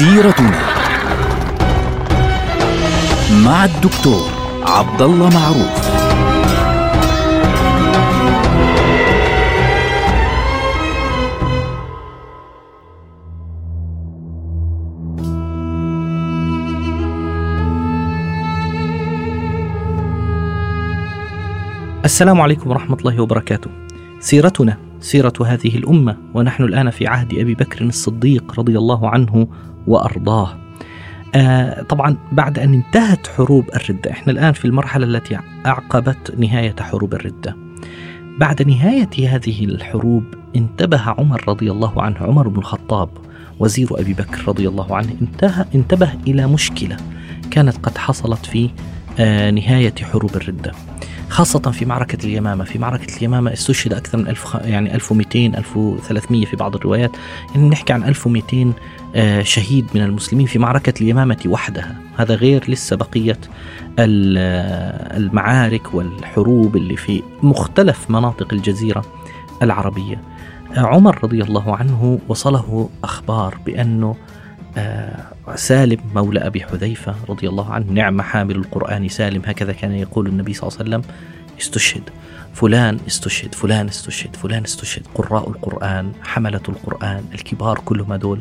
سيرتنا مع الدكتور عبد الله معروف السلام عليكم ورحمة الله وبركاته. سيرتنا سيرة هذه الأمة ونحن الآن في عهد أبي بكر الصديق رضي الله عنه وأرضاه. آه طبعا بعد أن انتهت حروب الردة، إحنا الآن في المرحلة التي أعقبت نهاية حروب الردة. بعد نهاية هذه الحروب انتبه عمر رضي الله عنه، عمر بن الخطاب وزير أبي بكر رضي الله عنه انتهى انتبه إلى مشكلة كانت قد حصلت في آه نهاية حروب الردة. خاصة في معركة اليمامة. في معركة اليمامة استشهد أكثر من ألف يعني 1200 1300 في بعض الروايات. يعني نحكي عن 1200 آه، شهيد من المسلمين في معركة اليمامة وحدها. هذا غير لسه بقية آه، المعارك والحروب اللي في مختلف مناطق الجزيرة العربية. عمر رضي الله عنه وصله أخبار بأنه سالم مولى أبي حذيفة رضي الله عنه. نعم حامل القرآن سالم. هكذا كان يقول النبي صلى الله عليه وسلم استشهد. فلان استشهد فلان استشهد فلان استشهد. قراء القرآن حملة القرآن الكبار كلهم هذول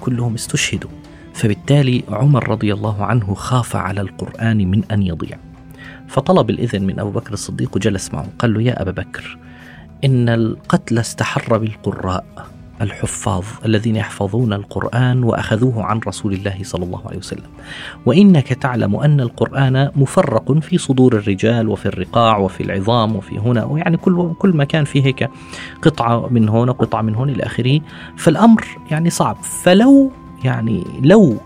كلهم استشهدوا. فبالتالي عمر رضي الله عنه خاف على القرآن من أن يضيع. فطلب الإذن من أبو بكر الصديق وجلس معه قال له يا أبا بكر إن القتل استحر بالقراء. الحفاظ الذين يحفظون القرآن وأخذوه عن رسول الله صلى الله عليه وسلم. وإنك تعلم أن القرآن مفرق في صدور الرجال وفي الرقاع وفي العظام وفي هنا ويعني كل كل مكان فيه هيك قطعة من هنا قطعة من هون إلى آخره. فالأمر يعني صعب. فلو يعني لو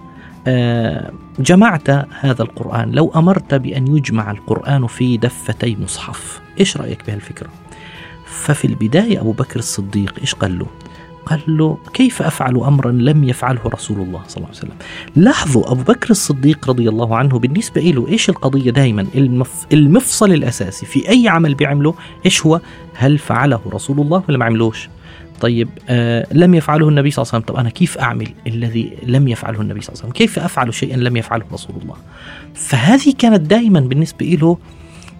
آه، جمعت هذا القرآن لو أمرت بأن يجمع القرآن في دفتي مصحف إيش رأيك بهالفكرة؟ ففي البداية أبو بكر الصديق إيش قال له؟ قال له كيف أفعل أمرا لم يفعله رسول الله صلى الله عليه وسلم؟ لاحظوا أبو بكر الصديق رضي الله عنه بالنسبة له إيش القضية دائما المف... المفصل الأساسي في أي عمل بيعمله إيش هو؟ هل فعله رسول الله ولا ما عملوش؟ طيب آه لم يفعله النبي صلى الله عليه وسلم. طب أنا كيف أعمل الذي لم يفعله النبي صلى الله عليه وسلم؟ كيف أفعل شيئا لم يفعله رسول الله؟ فهذه كانت دائما بالنسبة له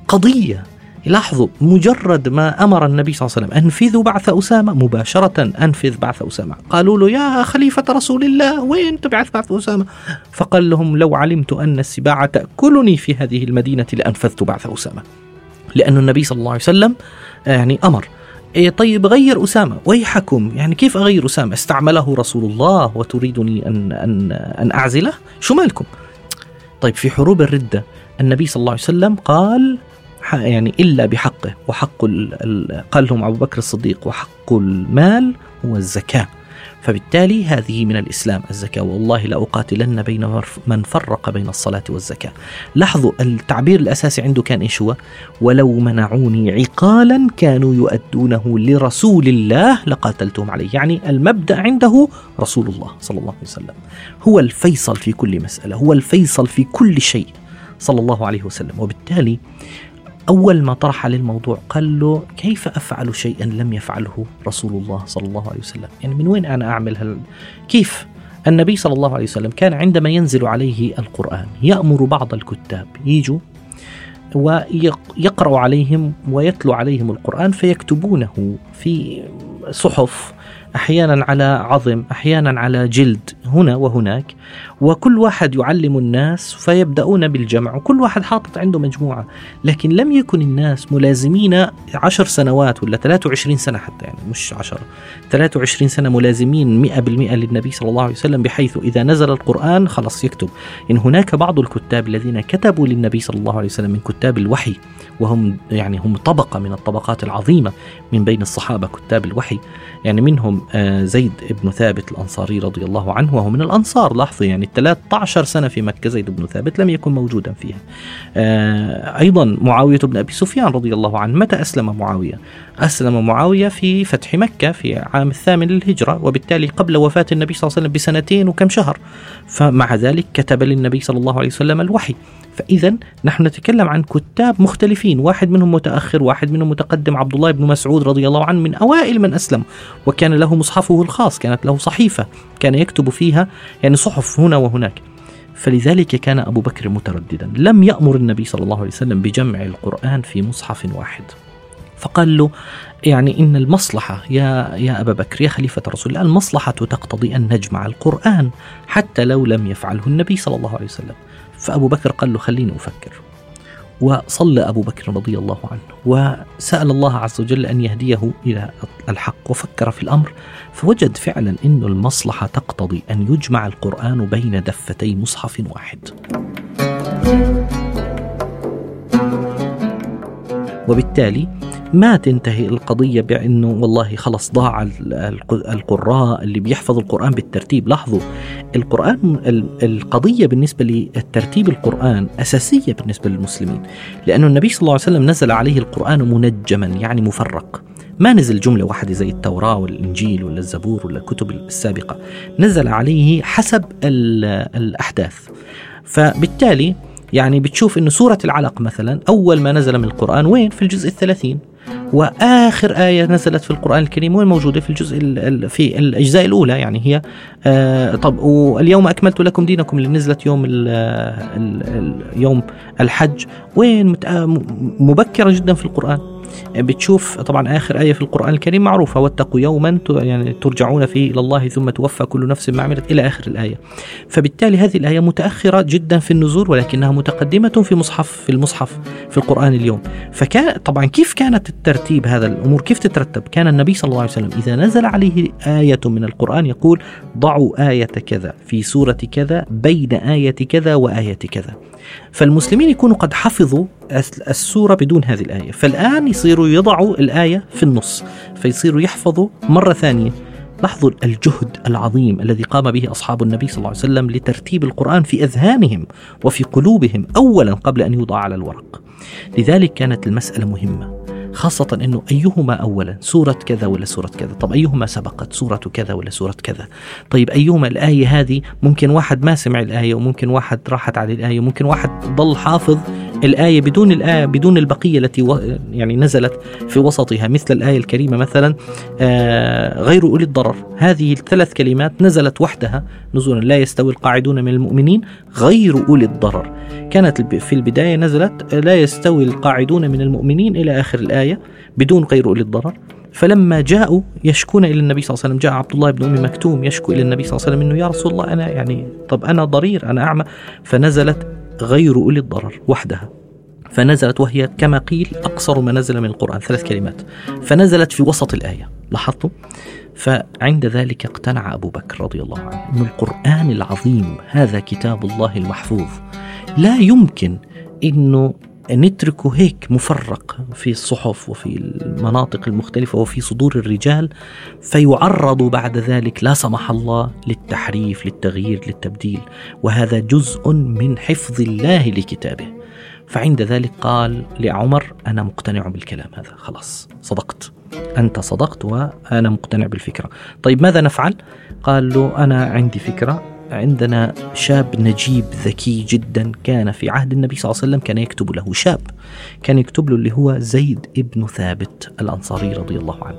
قضية. لاحظوا مجرد ما أمر النبي صلى الله عليه وسلم انفذوا بعث أسامة مباشرة أنفذ بعث أسامة. قالوا له يا خليفة رسول الله وين تبعث بعث أسامة؟ فقال لهم لو علمت أن السباع تأكلني في هذه المدينة لأنفذت بعث أسامة. لأن النبي صلى الله عليه وسلم يعني أمر. إيه طيب غير أسامة ويحكم. يعني كيف أغير أسامة؟ استعمله رسول الله وتريدني أن, أن, أن أعزله؟ شو مالكم؟ طيب في حروب الردة النبي صلى الله عليه وسلم قال يعني إلا بحقه وحق قال لهم أبو بكر الصديق وحق المال هو الزكاة. فبالتالي هذه من الإسلام الزكاة. والله لأقاتلن بين من فرق بين الصلاة والزكاة. لاحظوا التعبير الأساسي عنده كان إيش هو؟ ولو منعوني عقالا كانوا يؤدونه لرسول الله لقاتلتهم عليه. يعني المبدأ عنده رسول الله صلى الله عليه وسلم. هو الفيصل في كل مسألة هو الفيصل في كل شيء صلى الله عليه وسلم. وبالتالي أول ما طرح عليه الموضوع قال له كيف أفعل شيئا لم يفعله رسول الله صلى الله عليه وسلم؟ يعني من وين أنا أعمل هل كيف؟ النبي صلى الله عليه وسلم كان عندما ينزل عليه القرآن يأمر بعض الكتاب يجوا ويقرأ عليهم ويتلو عليهم القرآن فيكتبونه. في صحف أحيانا على عظم أحيانا على جلد هنا وهناك. وكل واحد يعلم الناس فيبدأون بالجمع وكل واحد حاطط عنده مجموعة. لكن لم يكن الناس ملازمين عشر سنوات ولا 23 سنة حتى يعني مش عشر. 23 سنة ملازمين 100% للنبي صلى الله عليه وسلم بحيث إذا نزل القرآن خلاص يكتب. إن هناك بعض الكتاب الذين كتبوا للنبي صلى الله عليه وسلم من كتاب الوحي وهم يعني هم طبقة من الطبقات العظيمة من بين الصحابة كتاب الوحي. يعني منهم آه، زيد بن ثابت الأنصاري رضي الله عنه وهو من الأنصار لاحظوا يعني 13 سنة في مكة زيد بن ثابت لم يكن موجودا فيها. آه، أيضا معاوية بن أبي سفيان رضي الله عنه متى أسلم معاوية؟ أسلم معاوية في فتح مكة في عام الثامن للهجرة وبالتالي قبل وفاة النبي صلى الله عليه وسلم بسنتين وكم شهر. فمع ذلك كتب للنبي صلى الله عليه وسلم الوحي. فإذا نحن نتكلم عن كتاب مختلفين واحد منهم متأخر واحد منهم متقدم عبد الله بن مسعود رضي الله عنه من أوائل من أسلم وكان له مصحفه الخاص كانت له صحيفة كان يكتب فيها يعني صحف هنا وهناك. فلذلك كان أبو بكر مترددا لم يأمر النبي صلى الله عليه وسلم بجمع القرآن في مصحف واحد. فقال له يعني إن المصلحة يا يا أبا بكر يا خليفة رسول الله المصلحة تقتضي أن نجمع القرآن حتى لو لم يفعله النبي صلى الله عليه وسلم. فأبو بكر قال له خليني أفكر. وصلى أبو بكر رضي الله عنه وسأل الله عز وجل أن يهديه إلى الحق وفكر في الأمر فوجد فعلا أن المصلحة تقتضي أن يجمع القرآن بين دفتي مصحف واحد. وبالتالي ما تنتهي القضية بأنه والله خلص ضاع القراء اللي بيحفظوا القرآن بالترتيب لاحظوا القرآن القضية بالنسبة للترتيب القرآن أساسية بالنسبة للمسلمين. لأنه النبي صلى الله عليه وسلم نزل عليه القرآن منجما يعني مفرق. ما نزل جملة واحدة زي التوراة والإنجيل ولا الزبور ولا الكتب السابقة. نزل عليه حسب الأحداث. فبالتالي يعني بتشوف إنه سورة العلق مثلا أول ما نزل من القرآن وين؟ في الجزء الثلاثين. وآخر آية نزلت في القرآن الكريم وين موجودة في الجزء في الأجزاء الأولى يعني هي آه طب واليوم أكملت لكم دينكم اللي نزلت يوم ال ال يوم الحج وين مبكرة جدا في القرآن. بتشوف طبعا آخر آية في القرآن الكريم معروفة واتقوا يوما يعني ترجعون فيه إلى الله ثم توفى كل نفس ما عملت إلى آخر الآية. فبالتالي هذه الآية متأخرة جدا في النزول ولكنها متقدمة في مصحف في المصحف في القرآن اليوم. فكان طبعا كيف كانت الترتيب هذا الأمور كيف تترتب؟ كان النبي صلى الله عليه وسلم إذا نزل عليه آية من القرآن يقول ضعوا آية كذا في سورة كذا بين آية كذا وآية كذا. فالمسلمين يكونوا قد حفظوا السورة بدون هذه الآية. فالآن يصيروا يضعوا الآية في النص فيصيروا يحفظوا مرة ثانية. لاحظوا الجهد العظيم الذي قام به أصحاب النبي صلى الله عليه وسلم لترتيب القرآن في أذهانهم وفي قلوبهم أولا قبل أن يوضع على الورق. لذلك كانت المسألة مهمة خاصة أنه أيهما أولا سورة كذا ولا سورة كذا؟ طب أيهما سبقت؟ سورة كذا ولا سورة كذا؟ طيب أيهما الآية هذه؟ ممكن واحد ما سمع الآية وممكن واحد راحت على الآية وممكن واحد ضل حافظ الآية بدون الآية بدون البقية التي يعني نزلت في وسطها مثل الآية الكريمة مثلا آه غير أولي الضرر. هذه الثلاث كلمات نزلت وحدها نزولا لا يستوي القاعدون من المؤمنين غير أولي الضرر. كانت في البداية نزلت لا يستوي القاعدون من المؤمنين إلى آخر الآية بدون غير أولي الضرر. فلما جاءوا يشكون إلى النبي صلى الله عليه وسلم جاء عبد الله بن أم مكتوم يشكو إلى النبي صلى الله عليه وسلم إنه يا رسول الله أنا يعني طب أنا ضرير أنا أعمى. فنزلت غير أولي الضرر وحدها. فنزلت وهي كما قيل أقصر ما نزل من القرآن ثلاث كلمات. فنزلت في وسط الآية. لاحظتوا؟ فعند ذلك اقتنع أبو بكر رضي الله عنه. ان القرآن العظيم هذا كتاب الله المحفوظ. لا يمكن إنه نتركه هيك مفرق في الصحف وفي المناطق المختلفة وفي صدور الرجال فيعرض بعد ذلك لا سمح الله للتحريف للتغيير للتبديل وهذا جزء من حفظ الله لكتابه. فعند ذلك قال لعمر أنا مقتنع بالكلام هذا. خلاص صدقت. أنت صدقت وأنا مقتنع بالفكرة. طيب ماذا نفعل؟ قال له أنا عندي فكرة. عندنا شاب نجيب ذكي جدا. كان في عهد النبي صلى الله عليه وسلم كان يكتب له شاب. كان يكتب له اللي هو زيد ابن ثابت الأنصاري رضي الله عنه.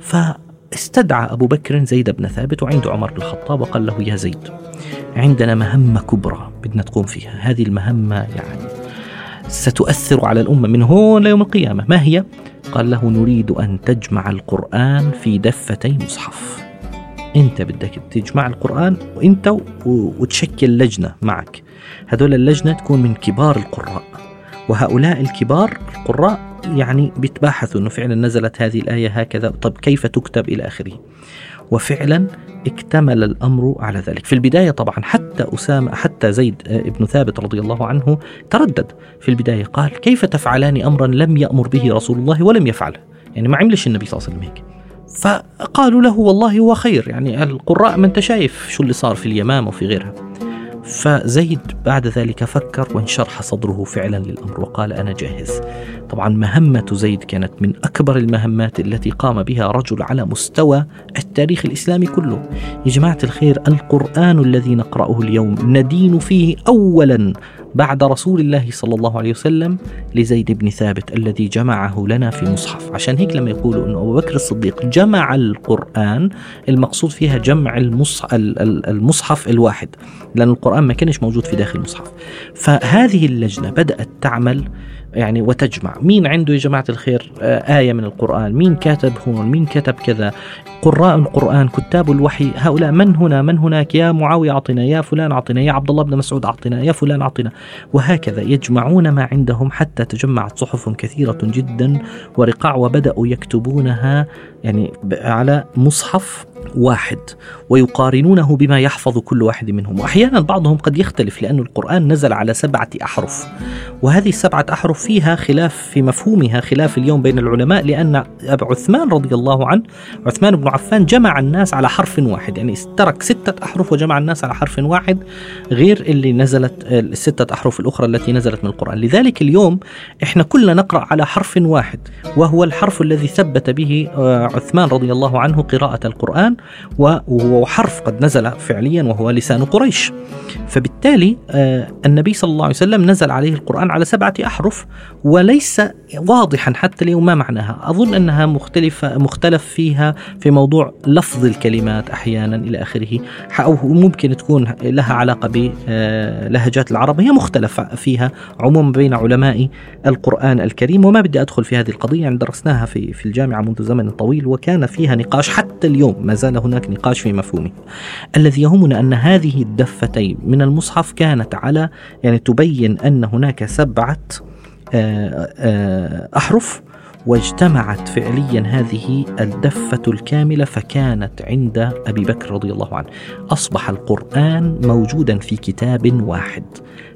فاستدعى أبو بكر زيد بن ثابت وعنده عمر بن الخطاب وقال له يا زيد عندنا مهمة كبرى بدنا تقوم فيها. هذه المهمة يعني ستؤثر على الأمة من هون ليوم القيامة. ما هي؟ قال له نريد أن تجمع القرآن في دفتي مصحف. انت بدك تجمع القرآن وانت وتشكل لجنة معك. هذول اللجنة تكون من كبار القراء. وهؤلاء الكبار القراء يعني بيتباحثوا إنه فعلا نزلت هذه الآية هكذا طب كيف تكتب إلى آخره؟ وفعلا اكتمل الأمر على ذلك، في البداية طبعا حتى أسامة حتى زيد بن ثابت رضي الله عنه تردد. في البداية قال: كيف تفعلان امرا لم يأمر به رسول الله ولم يفعله؟ يعني ما عملش النبي صلى الله عليه وسلم هيك. فقالوا له والله هو خير يعني القراء ما انت شايف شو اللي صار في اليمامة وفي غيرها فزيد بعد ذلك فكر وانشرح صدره فعلا للأمر وقال أنا جاهز. طبعا مهمة زيد كانت من أكبر المهمات التي قام بها رجل على مستوى التاريخ الإسلامي كله. يا جماعة الخير القرآن الذي نقرأه اليوم ندين فيه اولا بعد رسول الله صلى الله عليه وسلم لزيد بن ثابت الذي جمعه لنا في مصحف. عشان هيك لما يقولوا أن أبو بكر الصديق جمع القرآن المقصود فيها جمع المصحف الواحد لأن القرآن ما كانش موجود في داخل المصحف. فهذه اللجنة بدأت تعمل يعني وتجمع. مين عنده يا جماعة الخير آه، آية من القرآن؟ مين كاتب هون؟ مين كتب كذا؟ قراء القرآن كتاب الوحي. هؤلاء من هنا؟ من هناك؟ يا معاوية أعطنا يا فلان أعطنا يا عبد الله بن مسعود أعطنا يا فلان أعطنا. وهكذا يجمعون ما عندهم حتى تجمعت صحف كثيرة جدا ورقاع وبدأوا يكتبونها يعني على مصحف واحد ويقارنونه بما يحفظ كل واحد منهم. وأحيانا بعضهم قد يختلف لأن القرآن نزل على سبعة أحرف وهذه السبعة أحرف فيها خلاف في مفهومها خلاف اليوم بين العلماء لأن أبو عثمان رضي الله عنه عثمان بن عفان جمع الناس على حرف واحد. يعني ترك ستة أحرف وجمع الناس على حرف واحد غير اللي نزلت الستة أحرف الأخرى التي نزلت من القرآن. لذلك اليوم إحنا كلنا نقرأ على حرف واحد وهو الحرف الذي ثبت به آه، عثمان رضي الله عنه قراءة القرآن وهو حرف قد نزل فعليا وهو لسان قريش. فبالتالي آه، النبي صلى الله عليه وسلم نزل عليه القرآن على سبعة أحرف وليس واضحا حتى اليوم ما معناها. أظن أنها مختلفة مختلف فيها في موضوع لفظ الكلمات أحيانا إلى آخره أو ممكن تكون لها علاقة بلهجات العرب. هي مختلفة فيها عموما بين علماء القرآن الكريم وما بدي أدخل في هذه القضية. يعني درسناها في في الجامعة منذ زمن طويل وكان فيها نقاش حتى اليوم ما زال هناك نقاش في مفهومه. الذي يهمنا أن هذه الدفتين من المصحف كانت على يعني تبين أن هناك سبعة آه، آه، أحرف واجتمعت فعليا هذه الدفة الكاملة فكانت عند أبي بكر رضي الله عنه. أصبح القرآن موجودا في كتاب واحد.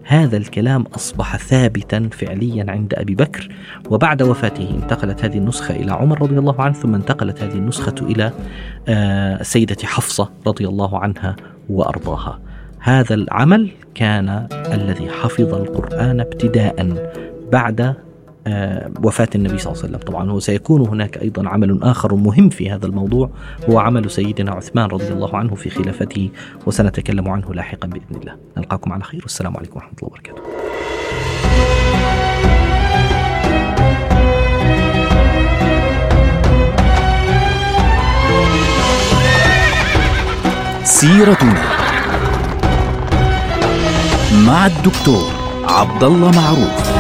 هذا الكلام أصبح ثابتا فعليا عند أبي بكر وبعد وفاته انتقلت هذه النسخة إلى عمر رضي الله عنه ثم انتقلت هذه النسخة إلى آه، حفصة رضي الله عنها وأرضاها. هذا العمل كان الذي حفظ القرآن ابتداء بعد آه، وفاة النبي صلى الله عليه وسلم. طبعا وسيكون هناك أيضا عمل آخر مهم في هذا الموضوع هو عمل سيدنا عثمان رضي الله عنه في خلافته وسنتكلم عنه لاحقا بإذن الله. نلقاكم على خير. والسلام عليكم ورحمة الله وبركاته. سيرتنا مع الدكتور عبد الله معروف.